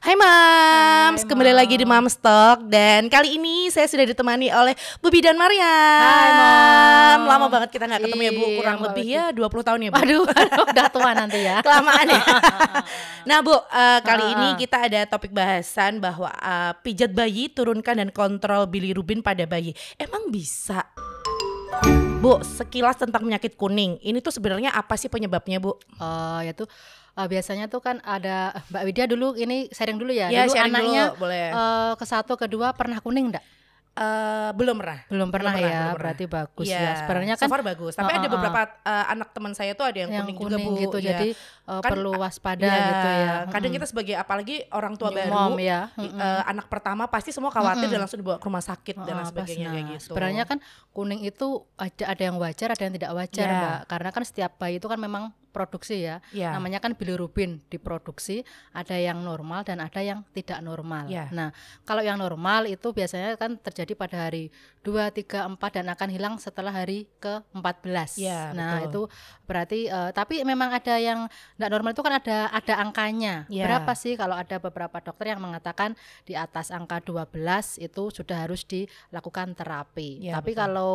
Hai Mams, Hai, kembali lagi di Mams Talk dan kali ini saya sudah ditemani oleh Bubi dan Mariam. Hai, Mam. Lama banget kita nggak ketemu ya Bu, Iya, kurang lama lebih ya 20 tahun ya Bu. Waduh, udah tua nanti ya. Kelamaan ya. nah Bu, eh, kali Ah, ini ah. kita ada topik bahasan bahwa eh, pijat bayi turunkan dan kontrol bilirubin pada bayi. Emang bisa? Bu, sekilas tentang penyakit kuning. Ini tuh sebenarnya apa sih penyebabnya Bu? Oh, ya tuh eh, biasanya tuh kan ada Mbak Widya dulu ini sharing dulu ya. Ya, dulu sharing anaknya dulu, boleh. eh, ke satu kedua pernah kuning enggak? Eh, belum pernah. Belum pernah pernah, ya, belum pernah. berarti bagus Iya, ya. Sebenarnya so kan far bagus. Tapi Ah, ada ah, ah. beberapa uh, anak teman saya tuh ada yang, yang kuning, kuning, juga bu. gitu. Iya. Jadi eh, Kan, perlu waspada Iya, gitu ya. Kadang kita sebagai apalagi orang tua New baru, mom ya. Mm-mm. uh, anak pertama pasti semua khawatir Mm-mm. dan langsung dibawa ke rumah sakit dan lain Ah, sebagainya kayak Nah, gitu. Sebenarnya kan kuning itu ada ada yang wajar, ada yang tidak wajar, Ya. Mbak. Karena kan setiap bayi itu kan memang produksi ya. Iya. Namanya kan bilirubin diproduksi, ada yang normal dan ada yang tidak normal. Ya. Nah, kalau yang normal itu biasanya kan terjadi pada hari 2, 3, 4 dan akan hilang setelah hari ke-14. Ya, nah, betul. itu berarti eh, tapi memang ada yang tidak normal itu kan ada ada angkanya. Ya. Berapa sih kalau ada beberapa dokter yang mengatakan di atas angka 12 itu sudah harus dilakukan terapi. Ya, Tapi betul. kalau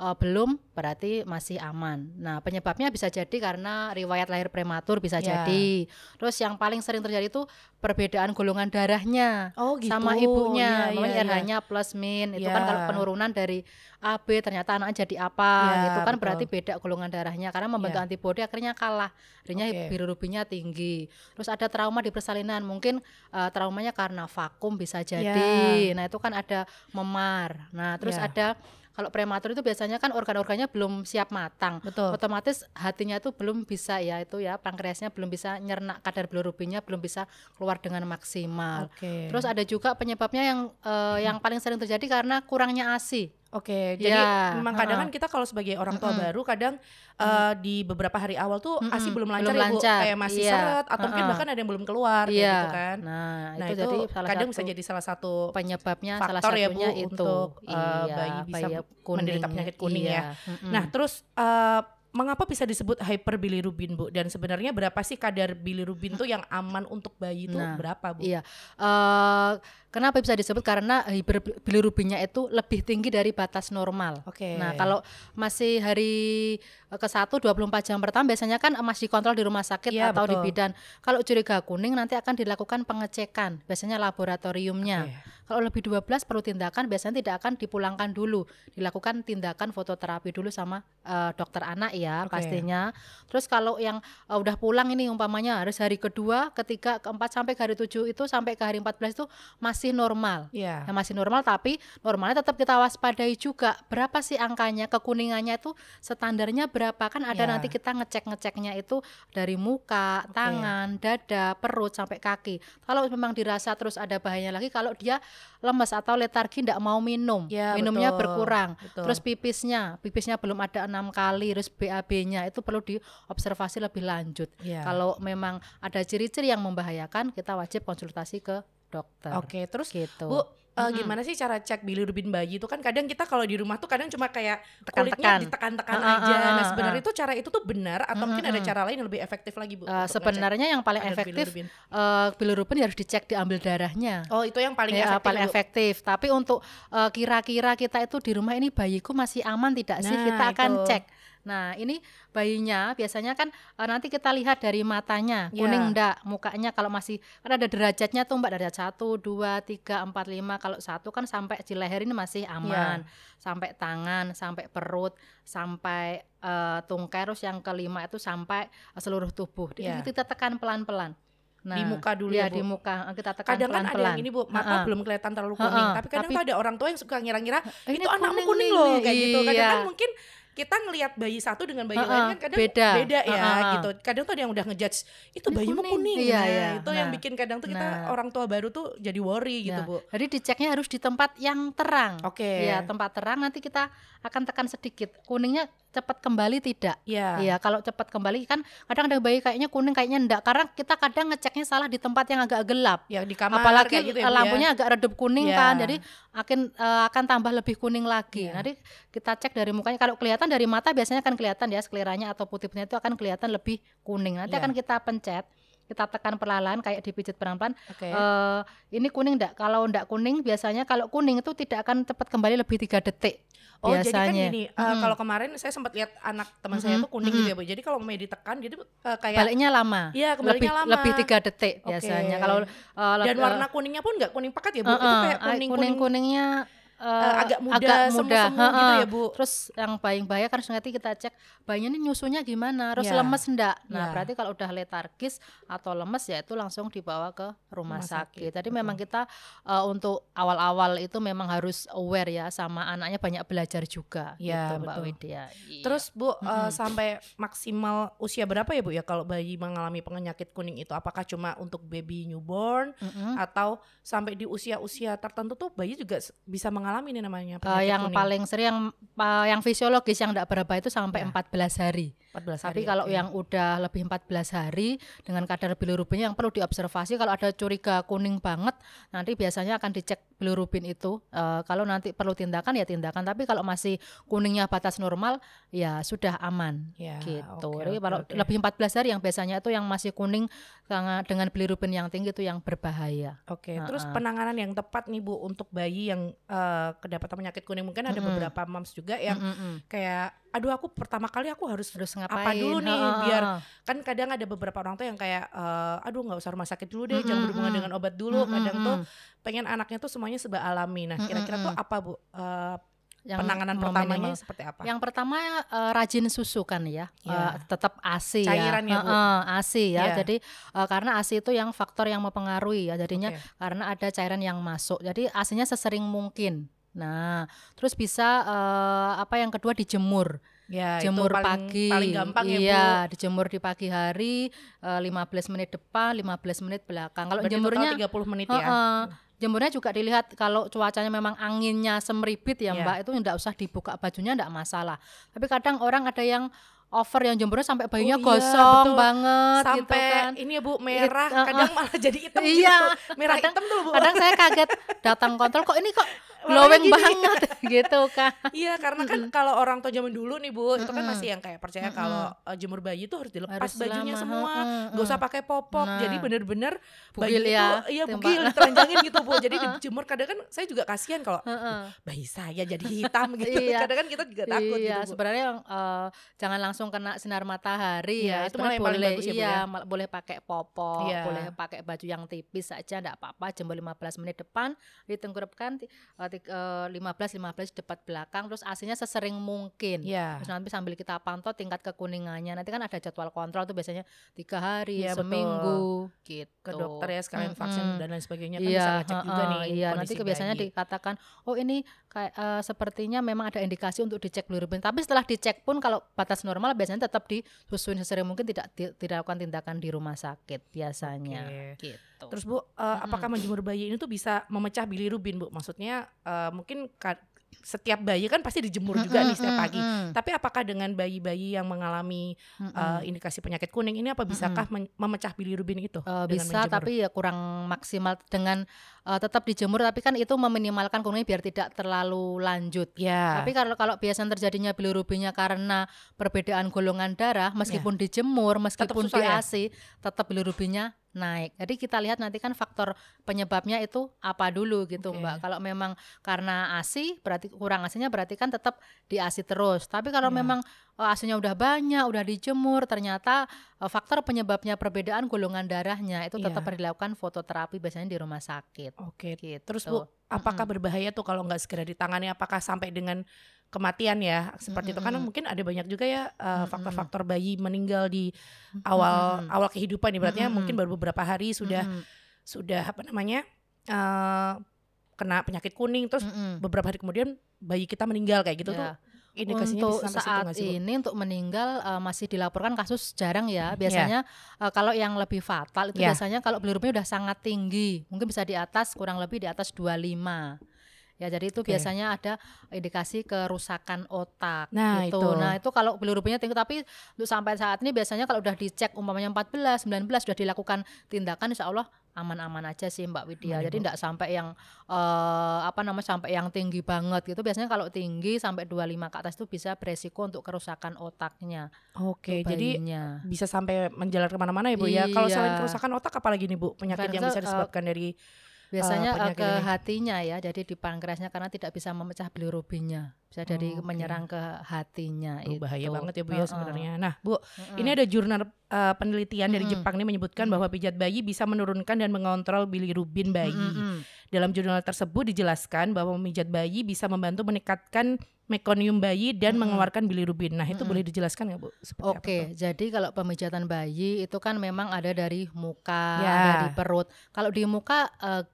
eh, belum berarti masih aman. Nah, penyebabnya bisa jadi karena riwayat lahir prematur bisa Ya. jadi. Terus yang paling sering terjadi itu perbedaan golongan darahnya Oh gitu. sama ibunya. Iya, Makanya iya, iya. RH-nya plus min itu kan Ya. kalau penurunan dari AB ternyata anaknya jadi apa Ya, gitu kan betul. berarti beda golongan darahnya karena membentuk Ya. antibodi akhirnya kalah. Akhirnya Oke. bilirubinnya tinggi. Terus ada trauma di persalinan, mungkin eh, traumanya karena vakum bisa jadi. Nah, itu kan ada memar. Nah, terus Ya. ada kalau prematur itu biasanya kan organ-organnya belum siap matang. Betul. Otomatis hatinya itu belum bisa ya itu ya pankreasnya belum bisa nyernak kadar bilirubinnya belum bisa keluar dengan maksimal. Oke. Terus ada juga penyebabnya yang eh, yang paling sering terjadi karena kurangnya ASI. Oke, jadi Ya, memang kadang kan kita kalau sebagai orang tua Mm-mm. baru kadang uh, di beberapa hari awal tuh Mm-mm, ASI belum lancar belum ya Bu, lancar, kayak masih iya, seret atau mungkin bahkan ada yang belum keluar kayak Iya. gitu kan. Nah, Nah, itu, itu, jadi salah kadang satu bisa jadi salah satu penyebabnya salah faktor ya, Bu, itu untuk, uh, iya, bayi bisa bayi menderita penyakit kuning ya. iya. Mm-mm. Nah, terus uh, mengapa bisa disebut hyperbilirubin, Bu? Dan sebenarnya berapa sih kadar bilirubin tuh yang aman untuk bayi itu Nah, berapa, Bu? Iya. Eh kenapa bisa disebut karena bilirubinnya itu lebih tinggi dari batas normal. Oke. Nah, kalau masih hari eh, ke 1 24 jam pertama biasanya kan masih kontrol di rumah sakit Iya, atau di betul. bidan. Kalau curiga kuning nanti akan dilakukan pengecekan, biasanya laboratoriumnya. Oke. Kalau lebih 12 perlu tindakan biasanya tidak akan dipulangkan dulu, dilakukan tindakan fototerapi dulu sama eh, dokter anak ya Oke. pastinya. Terus kalau yang eh, udah pulang ini umpamanya harus hari kedua, ketiga, keempat sampai ke hari 7 itu sampai ke hari 14 itu masih normal. Iya. Ya, masih normal tapi normalnya tetap kita waspadai juga. Berapa sih angkanya kekuningannya itu standarnya berapa kan ada Ya. nanti kita ngecek-ngeceknya itu dari muka, Oke. tangan, dada, perut sampai kaki. Kalau memang dirasa terus ada bahayanya lagi kalau dia lemes atau letargi tidak mau minum, Ya, minumnya betul. berkurang. Betul. Terus pipisnya, pipisnya belum ada enam kali, terus BAB-nya itu perlu diobservasi lebih lanjut. Iya. Kalau memang ada ciri-ciri yang membahayakan, kita wajib konsultasi ke dokter. Oke, terus gitu. Bu, eh, Mm-mm. gimana sih cara cek bilirubin bayi itu kan kadang kita kalau di rumah tuh kadang cuma kayak Tekan-tekan. kulitnya ditekan-tekan Ah, ah, aja. ah, Nah, ah, sebenarnya itu cara itu tuh benar atau mungkin ada cara lain yang lebih efektif lagi, Bu? Eh, ngecek sebenarnya yang paling efektif bilirubin? eh, bilirubin harus dicek diambil darahnya. Oh, itu yang paling Ya, efektif. paling Bu. efektif. Tapi untuk kira-kira kita itu di rumah ini bayiku masih aman tidak sih? Nah, Kita akan itu. cek. Nah, ini bayinya biasanya kan eh, nanti kita lihat dari matanya, Ya. kuning enggak, mukanya kalau masih kan ada derajatnya tuh Mbak, derajat 1, 2, 3, 4, 5. Kalau satu kan sampai di leher ini masih aman. Sampai tangan, sampai perut, sampai eh, tungkai terus yang kelima itu sampai eh, seluruh tubuh. Ya. Ini kita tekan pelan-pelan. Di muka dulu ya, ya, Bu? di muka kita tekan Kadang kan ada yang ini Bu, mata Ha-ha. belum kelihatan terlalu kuning, Ha-ha, tapi kadang tapi- tuh ada orang tua yang suka ngira-ngira itu anakmu kuning kuning loh kayak gitu. Kadang Iya. kan mungkin kita ngelihat bayi satu dengan bayi Ha-ha, lain kan kadang beda. ya Ha-ha. gitu. Kadang tuh ada yang udah ngejudge itu Ini bayimu kuning. kuning. Iya, Nah, iya. itu yang Nah. bikin kadang tuh kita Nah. orang tua baru tuh jadi worry gitu, Ya, Bu. Jadi diceknya harus di tempat yang terang. Oke. Ya, tempat terang nanti kita akan tekan sedikit. Kuningnya cepat kembali tidak? Iya. Iya, kalau cepat kembali kan kadang ada bayi kayaknya kuning kayaknya enggak karena kita kadang ngeceknya salah di tempat yang agak gelap. Ya di kamar Apalagi gitu ya, ya. lampunya agak redup kuning Iya. kan. Jadi akan eh, akan tambah lebih kuning lagi. Iya. Nanti kita cek dari mukanya kalau kelihatan dari mata biasanya kan kelihatan ya skleranya atau putih-putihnya itu akan kelihatan lebih kuning. Nanti Iya. akan kita pencet kita tekan perlahan kayak dipijit pelan-pelan. Oke. Eh, ini kuning enggak? Kalau enggak kuning biasanya kalau kuning itu tidak akan cepat kembali lebih tiga detik. Oh jadi kan biasanya. gini, Mm-mm. kalau kemarin saya sempat lihat anak teman saya Mm-mm, tuh kuning mm-mm. gitu ya bu. Jadi kalau mau ditekan, jadi eh, kayak Baliknya lama. Iya, lebih kebaliknya lama. lebih tiga detik Oke. biasanya. Kalau eh, dan warna kuningnya pun nggak kuning pekat ya bu. eh, Itu eh, kayak eh, kuning eh, agak muda, agak muda, semu-semu gitu heeh. ya bu. Terus yang paling bahaya kan nanti kita cek bayinya ini nyusunya gimana, terus Ya. lemes enggak. Nah, Ya. berarti kalau udah letargis atau lemes ya itu langsung dibawa ke rumah, Rumah sakit, sakit. Jadi betul. memang kita eh, untuk awal-awal itu memang harus aware ya sama anaknya banyak belajar juga Ya, gitu Mbak betul. Widya. Iya. Terus bu eh, Mm-mm. sampai maksimal usia berapa ya bu ya kalau bayi mengalami penyakit kuning itu? Apakah cuma untuk baby newborn Mm-mm. atau sampai di usia-usia tertentu tuh bayi juga bisa mengalami ini namanya penyakit yang kuning? paling sering yang, pa- yang fisiologis yang tidak berapa itu sampai Ya. 14 hari. 14 Tapi hari, kalau oke. yang udah lebih 14 hari dengan kadar bilirubinnya yang perlu diobservasi kalau ada curiga kuning banget nanti biasanya akan dicek bilirubin itu Eh, kalau nanti perlu tindakan ya tindakan tapi kalau masih kuningnya batas normal ya sudah aman ya, gitu. oke, Jadi kalau oke. lebih 14 hari yang biasanya itu yang masih kuning dengan bilirubin yang tinggi itu yang berbahaya. Oke, terus Heeh. penanganan yang tepat nih Bu untuk bayi yang eh, kedapatan penyakit kuning mungkin ada Mm-mm. beberapa moms juga yang Mm-mm. kayak aduh aku pertama kali aku harus Terus ngapain? dulu nih biar kan kadang ada beberapa orang tuh yang kayak eh, aduh nggak usah rumah sakit dulu deh jangan Mm-mm, berhubungan mm. dengan obat dulu kadang tuh pengen anaknya tuh semuanya serba alami nah kira-kira tuh Mm-mm. apa Bu Eh, Yang penanganan pertamanya minimal. seperti apa Yang pertama eh, rajin susu kan ya, Iya. Eh, tetap ASI Cairan ya, ya, Bu? Heeh, ASI ya. Iya. Jadi eh, karena ASI itu yang faktor yang mempengaruhi ya, jadinya Oke. karena ada cairan yang masuk. Jadi asinya sesering mungkin. Nah, terus bisa eh, apa yang kedua dijemur, ya jemur itu paling, pagi. paling gampang ya Bu iya, dijemur di pagi hari eh, 15 menit depan, 15 menit belakang. Kalau Berarti jemurnya total 30 menit ya Heeh. Jemurnya juga dilihat kalau cuacanya memang anginnya semeribit ya Iya. Mbak itu enggak usah dibuka bajunya enggak masalah. Tapi kadang orang ada yang over yang jemurnya sampai bajunya Oh iya, gosong betul. banget gitu sampai kan. ini ya Bu merah It- kadang malah jadi hitam Iya. gitu merah Kadang- hitam tuh Bu Kadang saya kaget datang kontrol kok ini kok glowing gini. banget gitu kan. Iya karena kan kalau orang tua zaman dulu nih bu itu kan masih yang kayak percaya kalau uh, jemur bayi itu harus dilepas Harus bajunya lama, semua nggak usah pakai popok Nah. jadi bener-bener bayi ya, itu iya bugil ditelanjangin gitu bu jadi dijemur kadang kan saya juga kasihan kalau bayi saya jadi hitam gitu Iya. kadang kan kita juga takut iya, gitu bu sebenarnya yang, eh, jangan langsung kena sinar matahari Iya, ya. itu malah yang paling boleh, bagus ya, Bu, iya, ya? boleh pakai popok, Iya. boleh pakai baju yang tipis saja enggak apa-apa. Jemur 15 menit depan, ditengkurapkan eh, 15 15 depan belakang terus asinya sesering mungkin. Iya Terus nanti sambil kita pantau tingkat kekuningannya. Nanti kan ada jadwal kontrol tuh biasanya tiga hari, Iya, betul. seminggu gitu. ke dokter ya sekalian vaksin Mm-mm. dan lain sebagainya kan Iya, bisa ngecek juga heeh, nih Iya, nanti biasanya bayi. dikatakan, oh ini kayak eh, sepertinya memang ada indikasi untuk dicek bilirubin. Tapi setelah dicek pun kalau batas normal biasanya tetap disusuin sesering mungkin tidak di- tidak lakukan tindakan di rumah sakit biasanya. Oke. Gitu. Terus Bu, uh, apakah menjemur bayi ini tuh bisa memecah bilirubin Bu? Maksudnya uh, mungkin setiap bayi kan pasti dijemur juga nih setiap pagi. Tapi apakah dengan bayi-bayi yang mengalami uh, indikasi penyakit kuning ini apa bisakah memecah bilirubin itu? Dengan bisa menjemur? tapi ya kurang maksimal dengan eh, tetap dijemur tapi kan itu meminimalkan kuning biar tidak terlalu lanjut. ya. Tapi kalau kalau biasanya terjadinya bilirubinnya karena perbedaan golongan darah, meskipun dijemur, meskipun susah ya? diasi, tetap bilirubinnya naik. Jadi kita lihat nanti kan faktor penyebabnya itu apa dulu gitu, Oke. Mbak. Kalau memang karena ASI, berarti kurang asinya berarti kan tetap diasi terus. Tapi kalau Ya. memang eh, asinya udah banyak, udah dijemur, ternyata eh, faktor penyebabnya perbedaan golongan darahnya itu tetap Iya. dilakukan fototerapi biasanya di rumah sakit. Oke. Gitu. Terus Bu, apakah berbahaya tuh kalau nggak segera ditangani? Apakah sampai dengan kematian ya? Seperti itu kan mungkin ada banyak juga ya uh, faktor-faktor bayi meninggal di awal Mm-mm. awal kehidupan ibaratnya Mm-mm. mungkin baru beberapa hari sudah Mm-mm. sudah apa namanya eh, kena penyakit kuning terus Mm-mm. beberapa hari kemudian bayi kita meninggal kayak gitu Ya. tuh indikasinya untuk bisa situ saat Bu? ini untuk meninggal eh, masih dilaporkan kasus jarang Iya. ya. Biasanya eh, kalau yang lebih fatal itu Ya. biasanya kalau bilirubinnya udah sangat tinggi, mungkin bisa di atas kurang lebih di atas 25. Ya, jadi itu Oke. biasanya ada indikasi kerusakan otak Nah, gitu. itu. Nah, itu kalau bilirubinnya tinggi tapi untuk sampai saat ini biasanya kalau udah dicek umpamanya 14, 19 sudah dilakukan tindakan insya Allah aman-aman aja sih Mbak Widya. Aman ya, Jadi enggak sampai yang eh, apa namanya sampai yang tinggi banget gitu. Biasanya kalau tinggi sampai 25 ke atas itu bisa beresiko untuk kerusakan otaknya. Oke, jadi bisa sampai menjalar ke mana-mana ya Bu ya. Kalau selain Iya. kerusakan otak apalagi nih Bu penyakit yang Karena, bisa eh, disebabkan dari Biasanya penyakit ke ini. hatinya ya, jadi di pankreasnya karena tidak bisa memecah bilirubinnya, bisa dari Oke. menyerang ke hatinya bahaya itu. banget ya Bu ya Heeh, sebenarnya. Nah Bu, heeh. ini ada jurnal eh, penelitian dari. Jepang nih menyebutkan bahwa pijat bayi bisa menurunkan dan mengontrol bilirubin bayi. Dalam jurnal tersebut dijelaskan bahwa memijat bayi bisa membantu meningkatkan mekonium bayi dan Mm-mm. mengeluarkan bilirubin. Nah itu Mm-mm. boleh dijelaskan nggak Bu? Oke, tuh? jadi kalau pemijatan bayi itu kan memang ada dari muka, Ya. dari perut. Kalau di muka eh,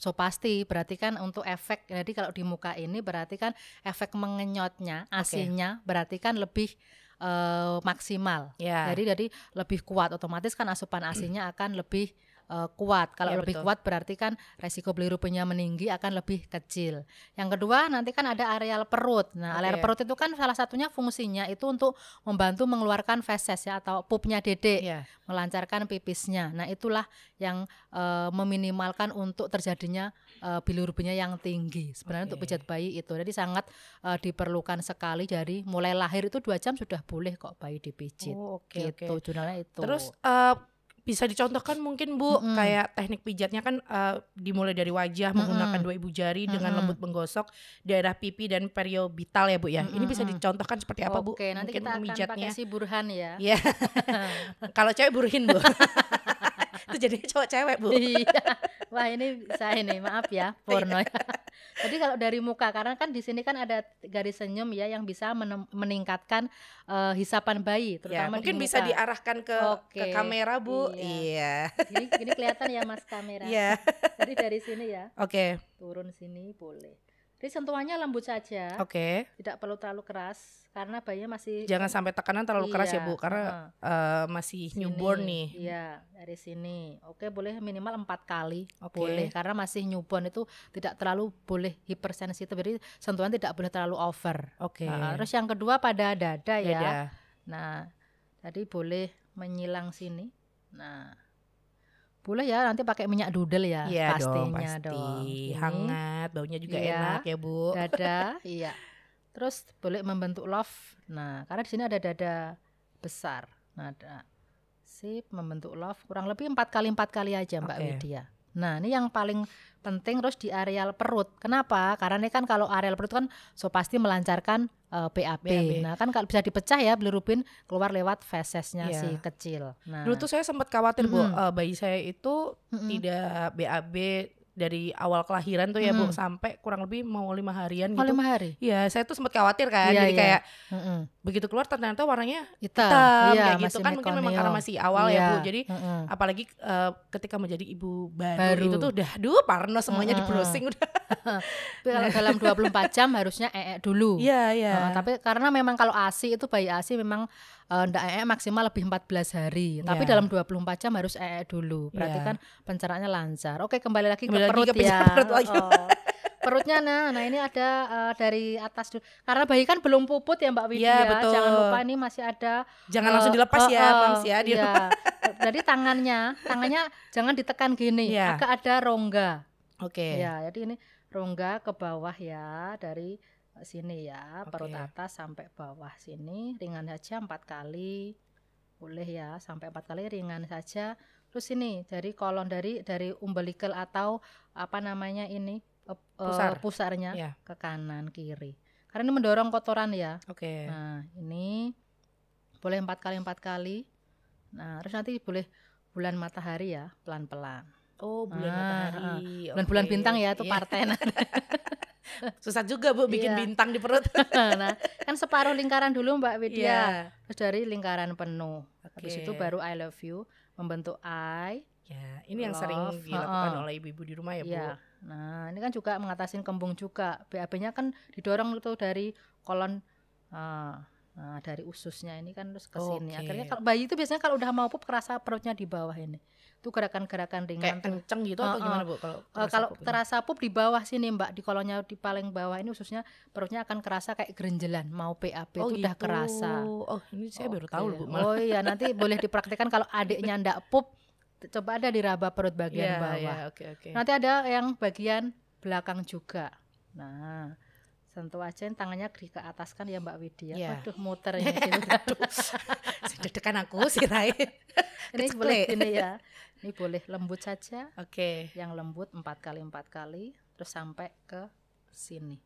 so pasti berarti kan untuk efek. Jadi kalau di muka ini berarti kan efek mengenyotnya, asinya berarti kan lebih eh, maksimal. Ya. Jadi jadi lebih kuat otomatis kan asupan asinya akan lebih eh, kuat. Kalau Ya, lebih betul. kuat berarti kan resiko bilirubinnya meninggi akan lebih kecil. Yang kedua nanti kan ada areal perut. Nah, areal Oke. perut itu kan salah satunya fungsinya itu untuk membantu mengeluarkan feses ya atau pupnya dedek, Ya. melancarkan pipisnya. Nah, itulah yang eh, meminimalkan untuk terjadinya eh, bilirubinnya yang tinggi. Sebenarnya untuk Oke. pijat bayi itu. Jadi sangat eh, diperlukan sekali dari mulai lahir itu dua jam sudah boleh kok bayi dipijit. Oh, oke. gitu jurnalnya itu. Terus eh, bisa dicontohkan mungkin Bu Mm-mm. kayak teknik pijatnya kan eh, dimulai dari wajah menggunakan Mm-mm. dua ibu jari dengan Mm-mm. lembut menggosok daerah pipi dan periobital ya Bu ya. Ini bisa dicontohkan seperti apa Bu? Oke, nanti Mungkin kita akan pakai si Burhan ya. Iya. Kalau cewek buruhin Bu. Itu jadinya cowok cewek Bu. Iya. Wah, ini saya ini, maaf ya, porno ya. Jadi kalau dari muka karena kan di sini kan ada garis senyum ya yang bisa meningkatkan eh, hisapan bayi Ya, terutama mungkin di bisa diarahkan ke ke kamera Bu. iya. Iya. Gini, gini kelihatan ya Mas kamera. Iya. Jadi dari sini ya, Oke. turun sini boleh. Jadi sentuhannya lembut saja, Oke. tidak perlu terlalu keras karena bayinya masih Jangan sampai tekanan terlalu keras ya Iya, Bu karena heeh. eh, masih Sini, newborn nih. Iya, dari sini. Oke, boleh minimal empat kali. Oke. Boleh karena masih newborn itu tidak terlalu boleh hipersensitif. Jadi sentuhan tidak boleh terlalu over. Oke. Nah, terus yang kedua pada dada ya. Dada. Nah, tadi boleh menyilang sini. Nah, boleh ya nanti pakai minyak doodle ya dong, pastinya pasti dong. Ini hangat, baunya juga Iya. enak ya Bu. dada, iya. Terus boleh membentuk love. Nah, karena di sini ada dada besar. Nah, ada sip membentuk love kurang lebih empat kali empat kali aja Mbak Oke. Widya. Nah, ini yang paling penting terus di areal perut. Kenapa? Karena ini kan kalau areal perut kan so pasti melancarkan eh, BAB. BAB. Nah, kan kalau bisa dipecah ya bilirubin keluar lewat fesesnya Iya. si kecil. Nah, Dulu tuh saya sempat khawatir Bu, Mm-mm. eh, bayi saya itu mm-mm. tidak BAB dari awal kelahiran tuh ya Bu sampai kurang lebih mau lima harian Oh, gitu. lima hari. Iya, saya tuh sempat khawatir kan. Iya, Jadi iya. kayak Mm-mm. begitu keluar ternyata warnanya Hitam. hitam Iya, kayak gitu masih kan mungkin memang karena masih awal ya Iya, Bu. Jadi mm-mm. apalagi eh, ketika menjadi ibu baru, Baru. itu tuh udah duh parno semuanya di Mm-mm. browsing udah. Kalau dalam 24 jam harusnya ee dulu. Iya, iya. Heeh, tapi karena memang kalau ASI itu bayi ASI memang eh, ndak ee maksimal lebih 14 hari. Tapi Iya. dalam 24 jam harus ee dulu. Berarti Iya. kan pencernaannya lancar. Oke, kembali lagi Kembali ke lagi perut ke ya. perut lagi. Oh. Perutnya nah, nah ini ada eh, dari atas dulu. Karena bayi kan belum puput ya Mbak Widya. Iya, betul. Jangan lupa ini masih ada Jangan eh, langsung dilepas eh, ya, eh, Mams ya. Iya. Jadi tangannya, tangannya jangan ditekan gini. Iya. Agak ada rongga. Oke. Ya, jadi ini rongga ke bawah ya dari sini ya, perut Oke. atas sampai bawah sini ringan saja empat kali. Boleh ya, sampai empat kali ringan saja. Terus ini dari kolon dari dari umbilical atau apa namanya ini eh, eh, Pusar. pusarnya Iya. ke kanan kiri. Karena ini mendorong kotoran ya. Oke. Nah, ini boleh empat kali empat kali. Nah, terus nanti boleh bulan matahari ya, pelan-pelan. Oh, bulan Ah, matahari. Bulan-bulan Oke. bintang ya itu Iya. partai. Susah juga Bu bikin Iya. bintang di perut. nah, kan separuh lingkaran dulu Mbak Widya. Iya. Terus dari lingkaran penuh. Habis Oke. itu baru I love you membentuk I. Ya, ini yang sering Love, dilakukan heeh. oleh ibu-ibu di rumah ya, Bu. Iya. Nah, ini kan juga mengatasin kembung juga. BAB-nya kan didorong itu dari kolon ah, nah, dari ususnya ini kan terus ke sini. Oke. Akhirnya kalau bayi itu biasanya kalau udah mau pup kerasa perutnya di bawah ini. Itu gerakan-gerakan ringan Kayak kenceng gitu atau Heeh. gimana Bu kalau kerasa kalau pup terasa pup di bawah sini mbak di kolonnya di paling bawah ini khususnya perutnya akan kerasa kayak gerenjelan mau PAP Oh itu udah gitu. kerasa Oh ini saya baru Oke. tahu loh Bu malah. oh iya nanti boleh dipraktikkan kalau adiknya ndak pup coba ada diraba perut bagian Iya, bawah iya, oke oke. nanti ada yang bagian belakang juga nah sentuh aja tangannya di ke atas kan ya mbak Widya Iya. waduh muter ini gitu. Aduh, aku sih Rai. ini boleh ini ya ini boleh lembut saja Oke. yang lembut empat kali empat kali terus sampai ke sini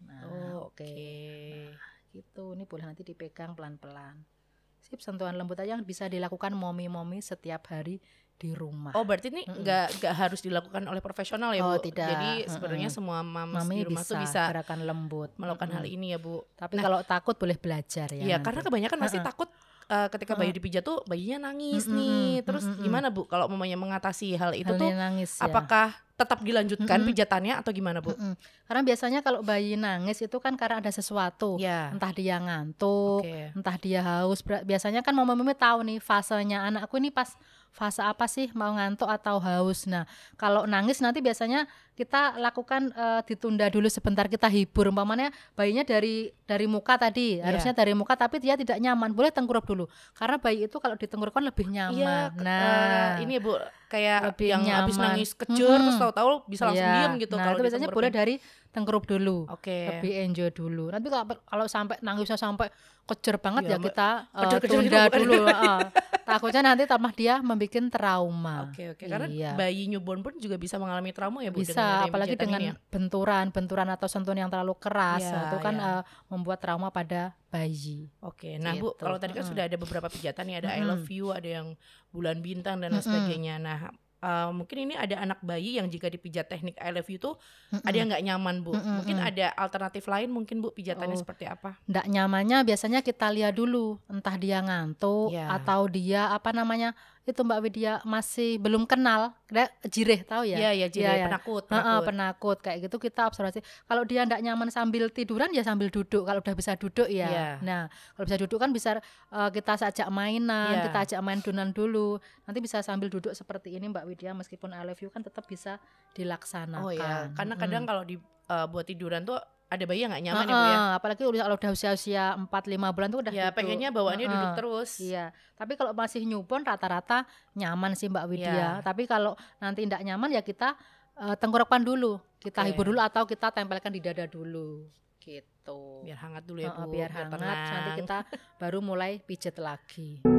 nah Oh, oke Oke. gitu ini boleh nanti dipegang pelan-pelan sip sentuhan lembut aja yang bisa dilakukan momi-momi setiap hari di rumah Oh berarti ini Mm-mm. nggak nggak harus dilakukan oleh profesional ya Oh, Bu? tidak. Jadi sebenarnya semua mams mami di rumah bisa, tuh bisa gerakan lembut melakukan hal Mm-mm. ini ya Bu. tapi Nah, kalau takut boleh belajar ya Iya nanti. karena kebanyakan masih Mm-mm. takut uh, ketika bayi dipijat tuh bayinya nangis nih. Terus gimana Bu kalau mamanya mengatasi hal itu Hal tuh nangis ya. apakah tetap dilanjutkan pijatannya atau gimana Bu? Karena biasanya kalau bayi nangis itu kan karena ada sesuatu Ya. entah dia ngantuk Oke. entah dia haus biasanya kan mama-mama tahu nih fasenya anakku ini pas fase apa sih mau ngantuk atau haus nah kalau nangis nanti biasanya kita lakukan eh, ditunda dulu sebentar kita hibur umpamanya bayinya dari dari muka tadi Iya. harusnya dari muka tapi dia tidak nyaman boleh tengkurap dulu karena bayi itu kalau ditengkurapkan lebih Iya, nyaman ke- nah eh, ini ya Bu kayak Lebih yang habis nyaman. nangis kecur terus Mm-mm. tahu-tahu bisa langsung Iya. diem gitu nah kalau itu biasanya boleh dari tengkurup dulu Oke. lebih enjoy dulu. Nanti kalau kalau sampai nangisnya sampai kejer banget ya Mbak. kita eh, Kejer-kejer gitu tunda dulu. heeh. Takutnya nanti tambah dia membuat trauma. Oke oke karena Iya. bayi newborn pun juga bisa mengalami trauma ya Bu dengan Bisa adanya apalagi dengan ya? benturan, benturan atau sentuhan yang terlalu keras Iya, itu kan iya. eh, membuat trauma pada bayi. Oke, nah Bu, Gitu. kalau tadi kan Mm-mm. sudah ada beberapa pijatan nih, ada I Mm-mm. love you, ada yang bulan bintang dan lain sebagainya. Nah, eh, mungkin ini ada anak bayi yang jika dipijat teknik I love you tuh ada yang nggak nyaman Bu. Mungkin mm. ada alternatif lain mungkin Bu pijatannya Oh. seperti apa? Nggak nyamannya biasanya kita lihat dulu entah dia ngantuk Iya. atau dia apa namanya itu Mbak Widya masih belum kenal, jireh tahu ya? Iya, ya, jadi Iya, iya. penakut, penakut. penakut kayak gitu kita observasi. Kalau dia ndak nyaman sambil tiduran ya sambil duduk. Kalau udah bisa duduk ya. Iya. Nah, kalau bisa duduk kan bisa eh, kita ajak mainan, Iya. kita ajak main dunan dulu. Nanti bisa sambil duduk seperti ini Mbak Widya meskipun I love you kan tetap bisa dilaksanakan. Oh ya, karena kadang Mm. kalau di eh, buat tiduran tuh ada bayi yang nggak nyaman ya Bu ya. Apalagi kalau udah usia-usia 4 5 bulan tuh udah Ya, duduk. pengennya bawaannya duduk Heeh. terus. Iya, tapi kalau masih newborn rata-rata nyaman sih Mbak Widya. Iya. Tapi kalau nanti tidak nyaman ya kita eh, tenggorokan dulu, kita Oke. hibur dulu atau kita tempelkan di dada dulu, gitu. Biar hangat dulu ya Bu. biar hangat, nanti kita baru mulai pijet lagi.